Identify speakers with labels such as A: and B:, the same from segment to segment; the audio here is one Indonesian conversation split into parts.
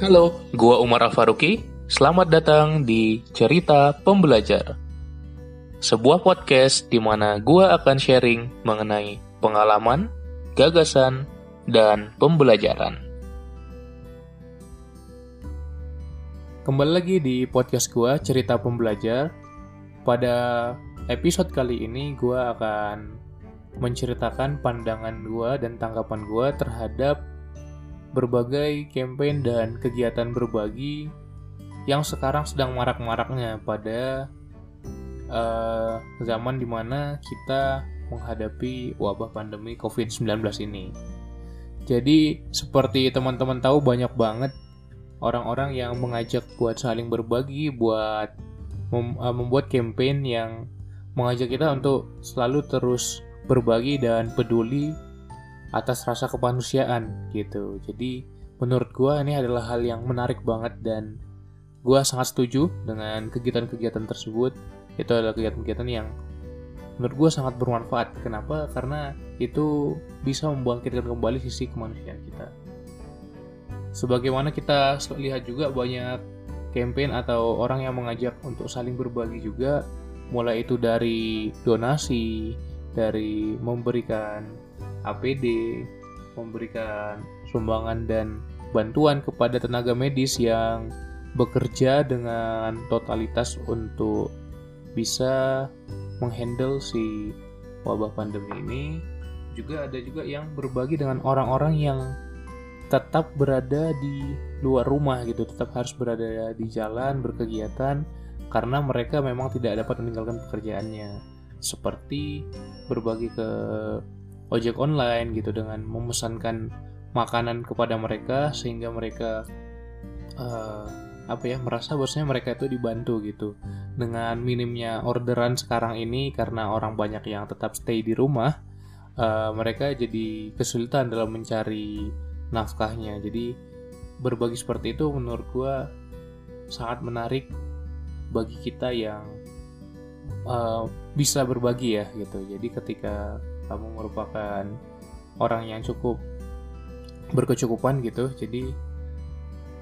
A: Halo, gua Umar Al-Faruqi. Selamat datang di Cerita Pembelajar. Sebuah podcast di mana gua akan sharing mengenai pengalaman, gagasan, dan pembelajaran. Kembali lagi di podcast gua Cerita Pembelajar. Pada episode kali ini gua akan menceritakan pandangan gua dan tanggapan gua terhadap berbagai campaign dan kegiatan berbagi yang sekarang sedang marak-maraknya pada uh, zaman di mana kita menghadapi wabah pandemi COVID-19 ini. Jadi seperti teman-teman tahu banyak banget orang-orang yang mengajak buat saling berbagi, buat mem uh, membuat campaign yang mengajak kita untuk selalu terus berbagi dan peduli atas rasa kemanusiaan gitu. Jadi menurut gue ini adalah hal yang menarik banget dan gue sangat setuju dengan kegiatan-kegiatan tersebut. Itu adalah kegiatan-kegiatan yang menurut gue sangat bermanfaat. Kenapa? Karena itu bisa membangkitkan kembali sisi kemanusiaan kita. Sebagaimana kita lihat juga banyak campaign atau orang yang mengajak untuk saling berbagi juga, mulai itu dari donasi, dari memberikan APD, memberikan sumbangan dan bantuan kepada tenaga medis yang bekerja dengan totalitas untuk bisa menghandle si wabah pandemi ini. Juga ada juga yang berbagi dengan orang-orang yang tetap berada di luar rumah gitu, tetap harus berada di jalan berkegiatan karena mereka memang tidak dapat meninggalkan pekerjaannya. Seperti berbagi ke ojek online gitu dengan memesankan makanan kepada mereka sehingga mereka uh, apa ya merasa bosnya mereka itu dibantu gitu. Dengan minimnya orderan sekarang ini karena orang banyak yang tetap stay di rumah uh, mereka jadi kesulitan dalam mencari nafkahnya. Jadi berbagi seperti itu menurut gua sangat menarik bagi kita yang uh, bisa berbagi ya gitu. Jadi ketika kamu merupakan orang yang cukup berkecukupan gitu. Jadi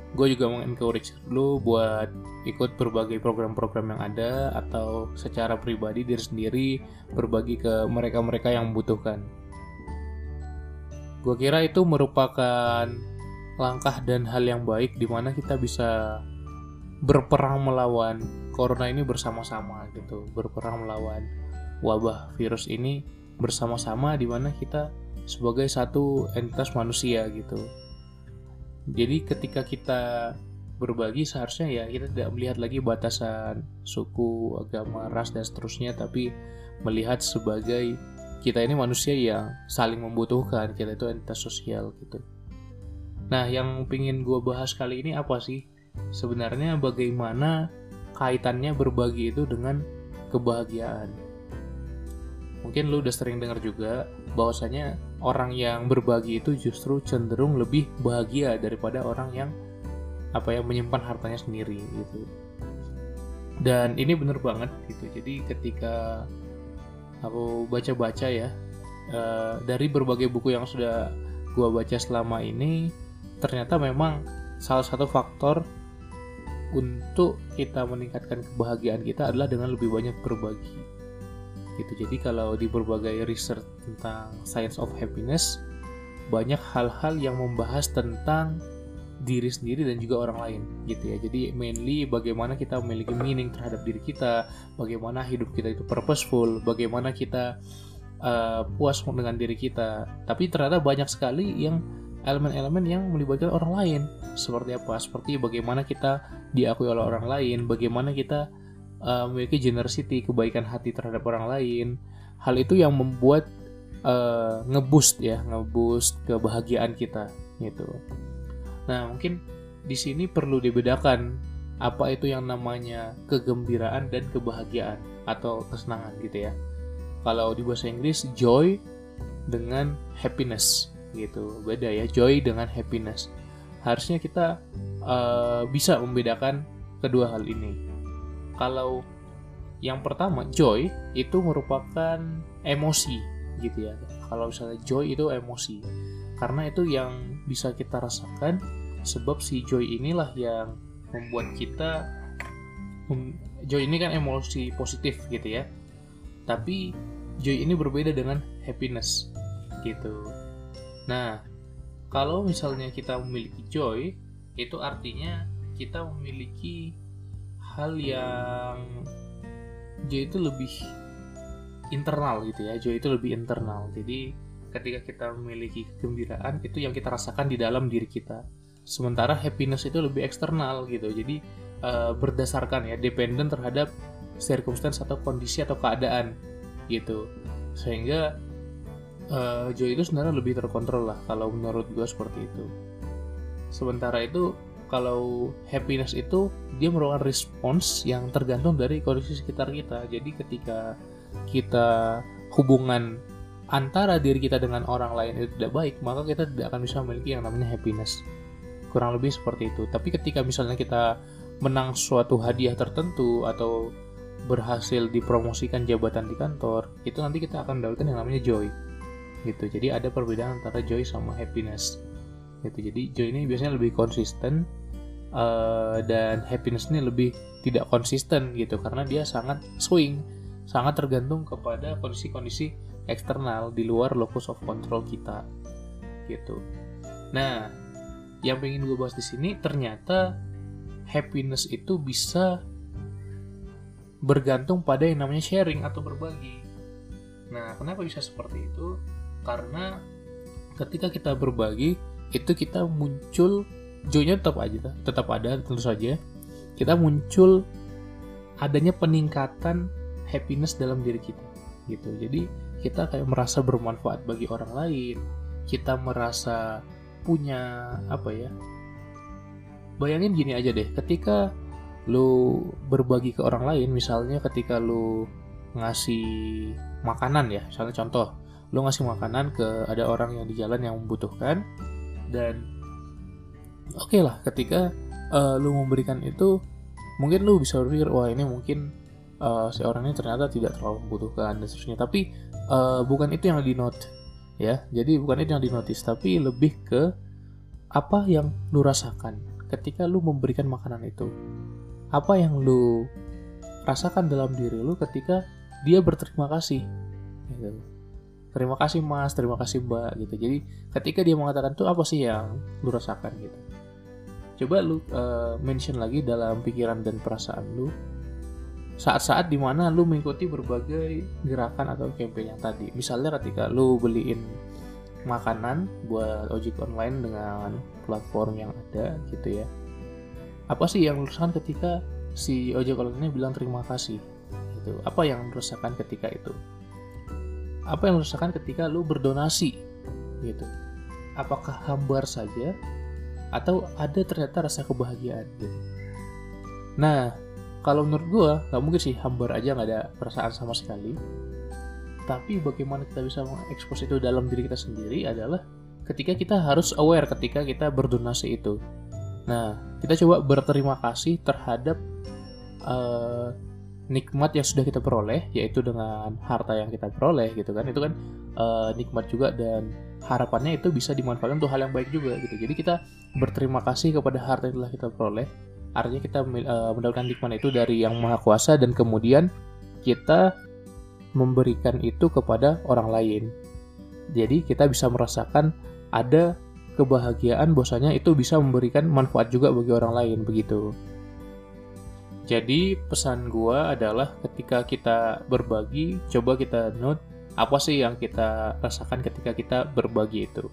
A: gue juga mau encourage lu buat ikut berbagai program-program yang ada atau secara pribadi diri sendiri berbagi ke mereka-mereka yang membutuhkan. Gue kira itu merupakan langkah dan hal yang baik di mana kita bisa berperang melawan corona ini bersama-sama gitu. Berperang melawan wabah virus ini bersama-sama di mana kita sebagai satu entitas manusia gitu. Jadi ketika kita berbagi seharusnya ya kita tidak melihat lagi batasan suku, agama, ras dan seterusnya tapi melihat sebagai kita ini manusia yang saling membutuhkan, kita itu entitas sosial gitu. Nah, yang ingin gue bahas kali ini apa sih? Sebenarnya bagaimana kaitannya berbagi itu dengan kebahagiaan mungkin lu udah sering dengar juga bahwasanya orang yang berbagi itu justru cenderung lebih bahagia daripada orang yang apa ya menyimpan hartanya sendiri gitu. Dan ini bener banget gitu. Jadi ketika aku baca-baca ya uh, dari berbagai buku yang sudah gua baca selama ini ternyata memang salah satu faktor untuk kita meningkatkan kebahagiaan kita adalah dengan lebih banyak berbagi gitu. Jadi kalau di berbagai research tentang science of happiness banyak hal-hal yang membahas tentang diri sendiri dan juga orang lain gitu ya. Jadi mainly bagaimana kita memiliki meaning terhadap diri kita bagaimana hidup kita itu purposeful bagaimana kita uh, puas dengan diri kita. Tapi ternyata banyak sekali yang elemen-elemen yang melibatkan orang lain. Seperti apa? Seperti bagaimana kita diakui oleh orang lain bagaimana kita uh, memiliki generosity, kebaikan hati terhadap orang lain. Hal itu yang membuat uh, ngeboost ya, ngeboost kebahagiaan kita gitu. Nah, mungkin di sini perlu dibedakan apa itu yang namanya kegembiraan dan kebahagiaan atau kesenangan gitu ya. Kalau di bahasa Inggris joy dengan happiness gitu. Beda ya, joy dengan happiness. Harusnya kita uh, bisa membedakan kedua hal ini kalau yang pertama joy itu merupakan emosi gitu ya. Kalau misalnya joy itu emosi. Karena itu yang bisa kita rasakan sebab si joy inilah yang membuat kita joy ini kan emosi positif gitu ya. Tapi joy ini berbeda dengan happiness gitu. Nah kalau misalnya kita memiliki joy itu artinya kita memiliki hal yang joy itu lebih internal gitu ya. Joy itu lebih internal. Jadi ketika kita memiliki kegembiraan itu yang kita rasakan di dalam diri kita. Sementara happiness itu lebih eksternal gitu. Jadi uh, berdasarkan ya dependen terhadap circumstance atau kondisi atau keadaan gitu. Sehingga uh, joy itu sebenarnya lebih terkontrol lah kalau menurut gue seperti itu. Sementara itu kalau happiness itu dia merupakan respons yang tergantung dari kondisi sekitar kita jadi ketika kita hubungan antara diri kita dengan orang lain itu tidak baik, maka kita tidak akan bisa memiliki yang namanya happiness. Kurang lebih seperti itu. Tapi ketika misalnya kita menang suatu hadiah tertentu atau berhasil dipromosikan jabatan di kantor, itu nanti kita akan mendapatkan yang namanya joy. Gitu. Jadi ada perbedaan antara joy sama happiness. Gitu. Jadi joy ini biasanya lebih konsisten uh, dan happiness ini lebih tidak konsisten gitu karena dia sangat swing, sangat tergantung kepada kondisi-kondisi eksternal di luar locus of control kita gitu. Nah, yang pengen gue bahas di sini ternyata happiness itu bisa bergantung pada yang namanya sharing atau berbagi. Nah, kenapa bisa seperti itu? Karena ketika kita berbagi, itu kita muncul joy-nya tetap aja, tetap ada tentu saja. Kita muncul adanya peningkatan happiness dalam diri kita gitu. Jadi kita kayak merasa bermanfaat bagi orang lain kita merasa punya apa ya bayangin gini aja deh ketika lu berbagi ke orang lain misalnya ketika lu ngasih makanan ya misalnya contoh lu ngasih makanan ke ada orang yang di jalan yang membutuhkan dan oke okay lah ketika uh, lu memberikan itu mungkin lu bisa berpikir wah ini mungkin uh, si orang ini ternyata tidak terlalu membutuhkan dan seterusnya. Tapi uh, bukan itu yang di note ya. Jadi bukan itu yang di notice tapi lebih ke apa yang lu rasakan ketika lu memberikan makanan itu. Apa yang lu rasakan dalam diri lu ketika dia berterima kasih gitu. Terima kasih mas terima kasih mbak gitu. Jadi ketika dia mengatakan itu apa sih yang lu rasakan? gitu. Coba lu uh, mention lagi dalam pikiran dan perasaan lu saat-saat di mana lu mengikuti berbagai gerakan atau campaign yang tadi. Misalnya ketika lu beliin makanan buat ojek online dengan platform yang ada gitu ya. Apa sih yang lu rasakan ketika si ojek online bilang terima kasih gitu? Apa yang lu rasakan ketika itu apa yang lu rasakan ketika lu berdonasi gitu. Apakah hambar saja atau ada ternyata rasa kebahagiaan gitu. Nah kalau menurut gue nggak mungkin sih hambar aja nggak ada perasaan sama sekali. Tapi bagaimana kita bisa mengekspos itu dalam diri kita sendiri adalah ketika kita harus aware ketika kita berdonasi itu. Nah kita coba berterima kasih terhadap uh, nikmat yang sudah kita peroleh yaitu dengan harta yang kita peroleh gitu kan. Itu kan uh, nikmat juga dan harapannya itu bisa dimanfaatkan untuk hal yang baik juga gitu. Jadi kita berterima kasih kepada harta yang telah kita peroleh. Artinya kita uh, mendapatkan nikmat itu dari yang maha kuasa dan kemudian kita memberikan itu kepada orang lain. Jadi kita bisa merasakan ada kebahagiaan bahwasanya itu bisa memberikan manfaat juga bagi orang lain begitu jadi pesan gua adalah ketika kita berbagi coba kita note apa sih yang kita rasakan ketika kita berbagi itu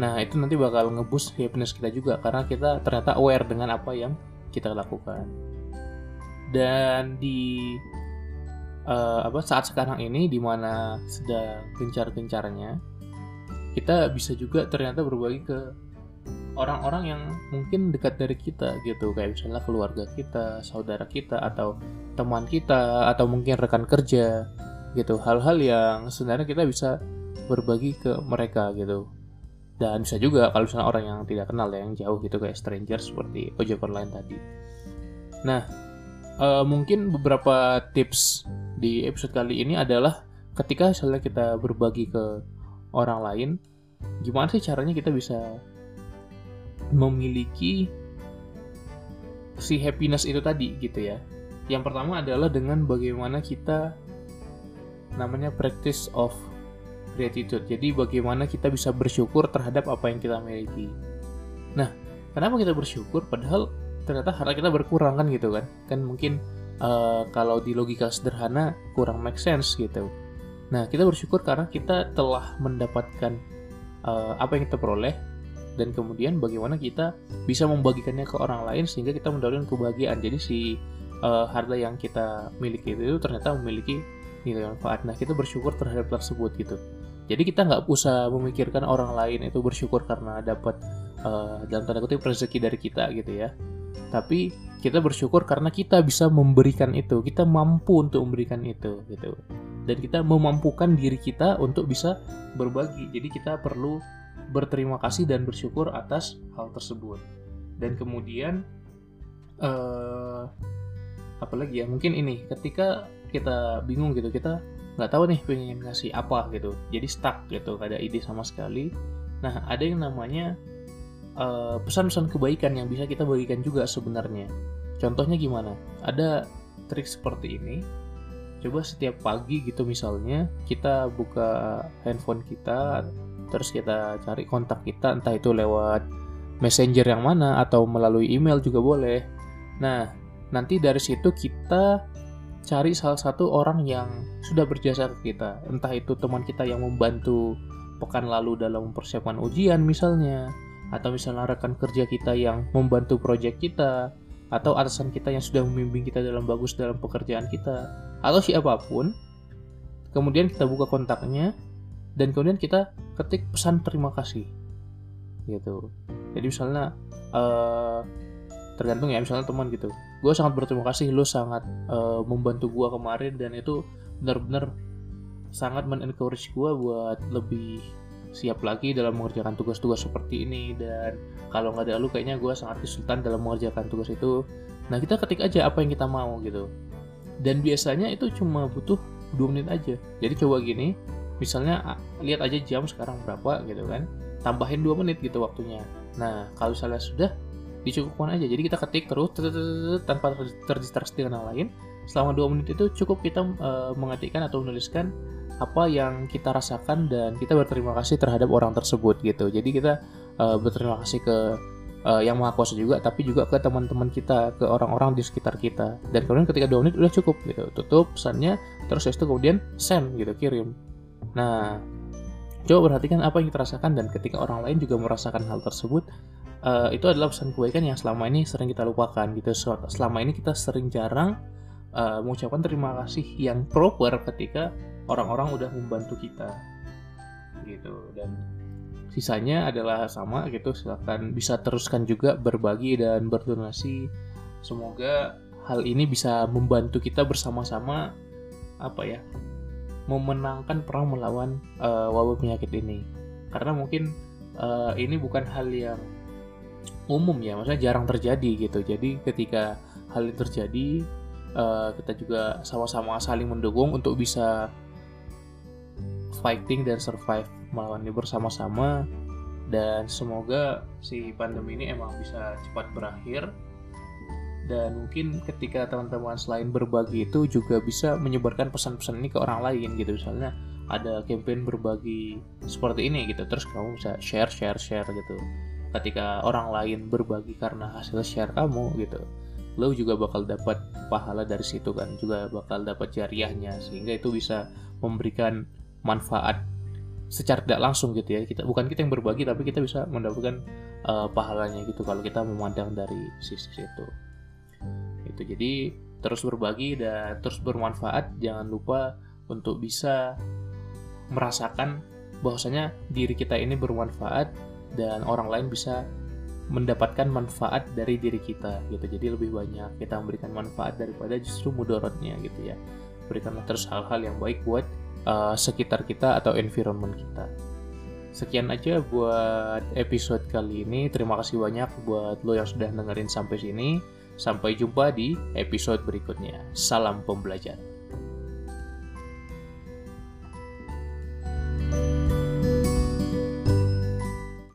A: Nah, itu nanti bakal ngebus happiness kita juga karena kita ternyata aware dengan apa yang kita lakukan. Dan di uh, apa saat sekarang ini di mana sedang gencar-gencarnya, kita bisa juga ternyata berbagi ke orang-orang yang mungkin dekat dari kita gitu, kayak misalnya keluarga kita, saudara kita atau teman kita atau mungkin rekan kerja gitu. Hal-hal yang sebenarnya kita bisa berbagi ke mereka gitu. Dan bisa juga kalau misalnya orang yang tidak kenal ya, yang jauh gitu kayak stranger seperti ojek online tadi. Nah uh, mungkin beberapa tips di episode kali ini adalah ketika misalnya kita berbagi ke orang lain gimana sih caranya kita bisa memiliki si happiness itu tadi gitu ya. Yang pertama adalah dengan bagaimana kita namanya practice of gratitude. Jadi bagaimana kita bisa bersyukur terhadap apa yang kita miliki. Nah, kenapa kita bersyukur padahal ternyata harta kita berkurang kan gitu kan? Kan mungkin uh, kalau di logika sederhana kurang make sense gitu. Nah, kita bersyukur karena kita telah mendapatkan uh, apa yang kita peroleh dan kemudian bagaimana kita bisa membagikannya ke orang lain sehingga kita mendapatkan kebahagiaan. Jadi si uh, harta yang kita miliki itu ternyata memiliki nilai manfaat. Nah, kita bersyukur terhadap tersebut gitu. Jadi kita nggak usah memikirkan orang lain itu bersyukur karena dapat uh, dalam tanda kutip rezeki dari kita gitu ya. Tapi kita bersyukur karena kita bisa memberikan itu, kita mampu untuk memberikan itu gitu. Dan kita memampukan diri kita untuk bisa berbagi. Jadi kita perlu berterima kasih dan bersyukur atas hal tersebut. Dan kemudian uh, apalagi ya mungkin ini ketika kita bingung gitu kita nggak tahu nih pengen ngasih apa gitu jadi stuck gitu gak ada ide sama sekali. Nah ada yang namanya pesan eh, pesan-pesan kebaikan yang bisa kita bagikan juga sebenarnya. Contohnya gimana? Ada trik seperti ini. Coba setiap pagi gitu misalnya kita buka handphone kita terus kita cari kontak kita entah itu lewat messenger yang mana atau melalui email juga boleh. Nah nanti dari situ kita cari salah satu orang yang sudah berjasa ke kita. Entah itu teman kita yang membantu pekan lalu dalam mempersiapkan ujian misalnya atau misalnya rekan kerja kita yang membantu proyek kita atau atasan kita yang sudah membimbing kita dalam bagus dalam pekerjaan kita atau siapa pun. Kemudian kita buka kontaknya dan kemudian kita ketik pesan terima kasih. Gitu. Jadi misalnya uh, tergantung ya misalnya teman gitu. Gue sangat berterima kasih lo sangat uh, membantu gue kemarin dan itu benar-benar sangat men-encourage gue buat lebih siap lagi dalam mengerjakan tugas-tugas seperti ini dan kalau nggak ada lu kayaknya gue sangat kesulitan dalam mengerjakan tugas itu. Nah kita ketik aja apa yang kita mau gitu. Dan biasanya itu cuma butuh dua menit aja. Jadi coba gini misalnya lihat aja jam sekarang berapa gitu kan. Tambahin dua menit gitu waktunya. Nah kalau misalnya sudah dicukupkan aja. Jadi kita ketik terus tanpa terdistraksi dengan hal lain. Selama dua menit itu cukup kita uh, mengetikkan atau menuliskan apa yang kita rasakan dan kita berterima kasih terhadap orang tersebut gitu. Jadi kita uh, berterima kasih ke uh, yang maha kuasa juga tapi juga ke teman-teman kita ke orang-orang di sekitar kita. Dan kemudian ketika dua menit udah cukup gitu. Tutup pesannya terus itu kemudian send gitu kirim nah coba perhatikan apa yang kita rasakan dan ketika orang lain juga merasakan hal tersebut uh, itu adalah pesan kebaikan yang selama ini sering kita lupakan gitu. Selama ini kita sering jarang uh, mengucapkan terima kasih yang proper ketika orang-orang udah membantu kita gitu dan sisanya adalah sama gitu silahkan bisa teruskan juga berbagi dan berdonasi semoga hal ini bisa membantu kita bersama-sama apa ya memenangkan perang melawan uh, wabah penyakit ini. Karena mungkin uh, ini bukan hal yang umum ya maksudnya jarang terjadi gitu. Jadi ketika hal ini terjadi uh, kita juga sama-sama saling mendukung untuk bisa fighting dan survive melawan ini bersama-sama. Dan semoga si pandemi ini emang bisa cepat berakhir dan mungkin ketika teman-teman selain berbagi itu juga bisa menyebarkan pesan-pesan ini ke orang lain gitu. Misalnya ada campaign berbagi seperti ini gitu terus kamu bisa share share share gitu. Ketika orang lain berbagi karena hasil share kamu gitu lo juga bakal dapat pahala dari situ kan juga bakal dapat jariahnya. Sehingga itu bisa memberikan manfaat secara tidak langsung gitu ya. Kita bukan kita yang berbagi tapi kita bisa mendapatkan uh, pahalanya gitu kalau kita memandang dari sisi itu itu jadi terus berbagi dan terus bermanfaat. Jangan lupa untuk bisa merasakan bahwasanya diri kita ini bermanfaat dan orang lain bisa mendapatkan manfaat dari diri kita gitu. Jadi lebih banyak kita memberikan manfaat daripada justru mudorotnya gitu ya. Berikanlah terus hal-hal yang baik buat uh, sekitar kita atau environment kita. Sekian aja buat episode kali ini. Terima kasih banyak buat lo yang sudah dengerin sampai sini sampai jumpa di episode berikutnya. Salam pembelajaran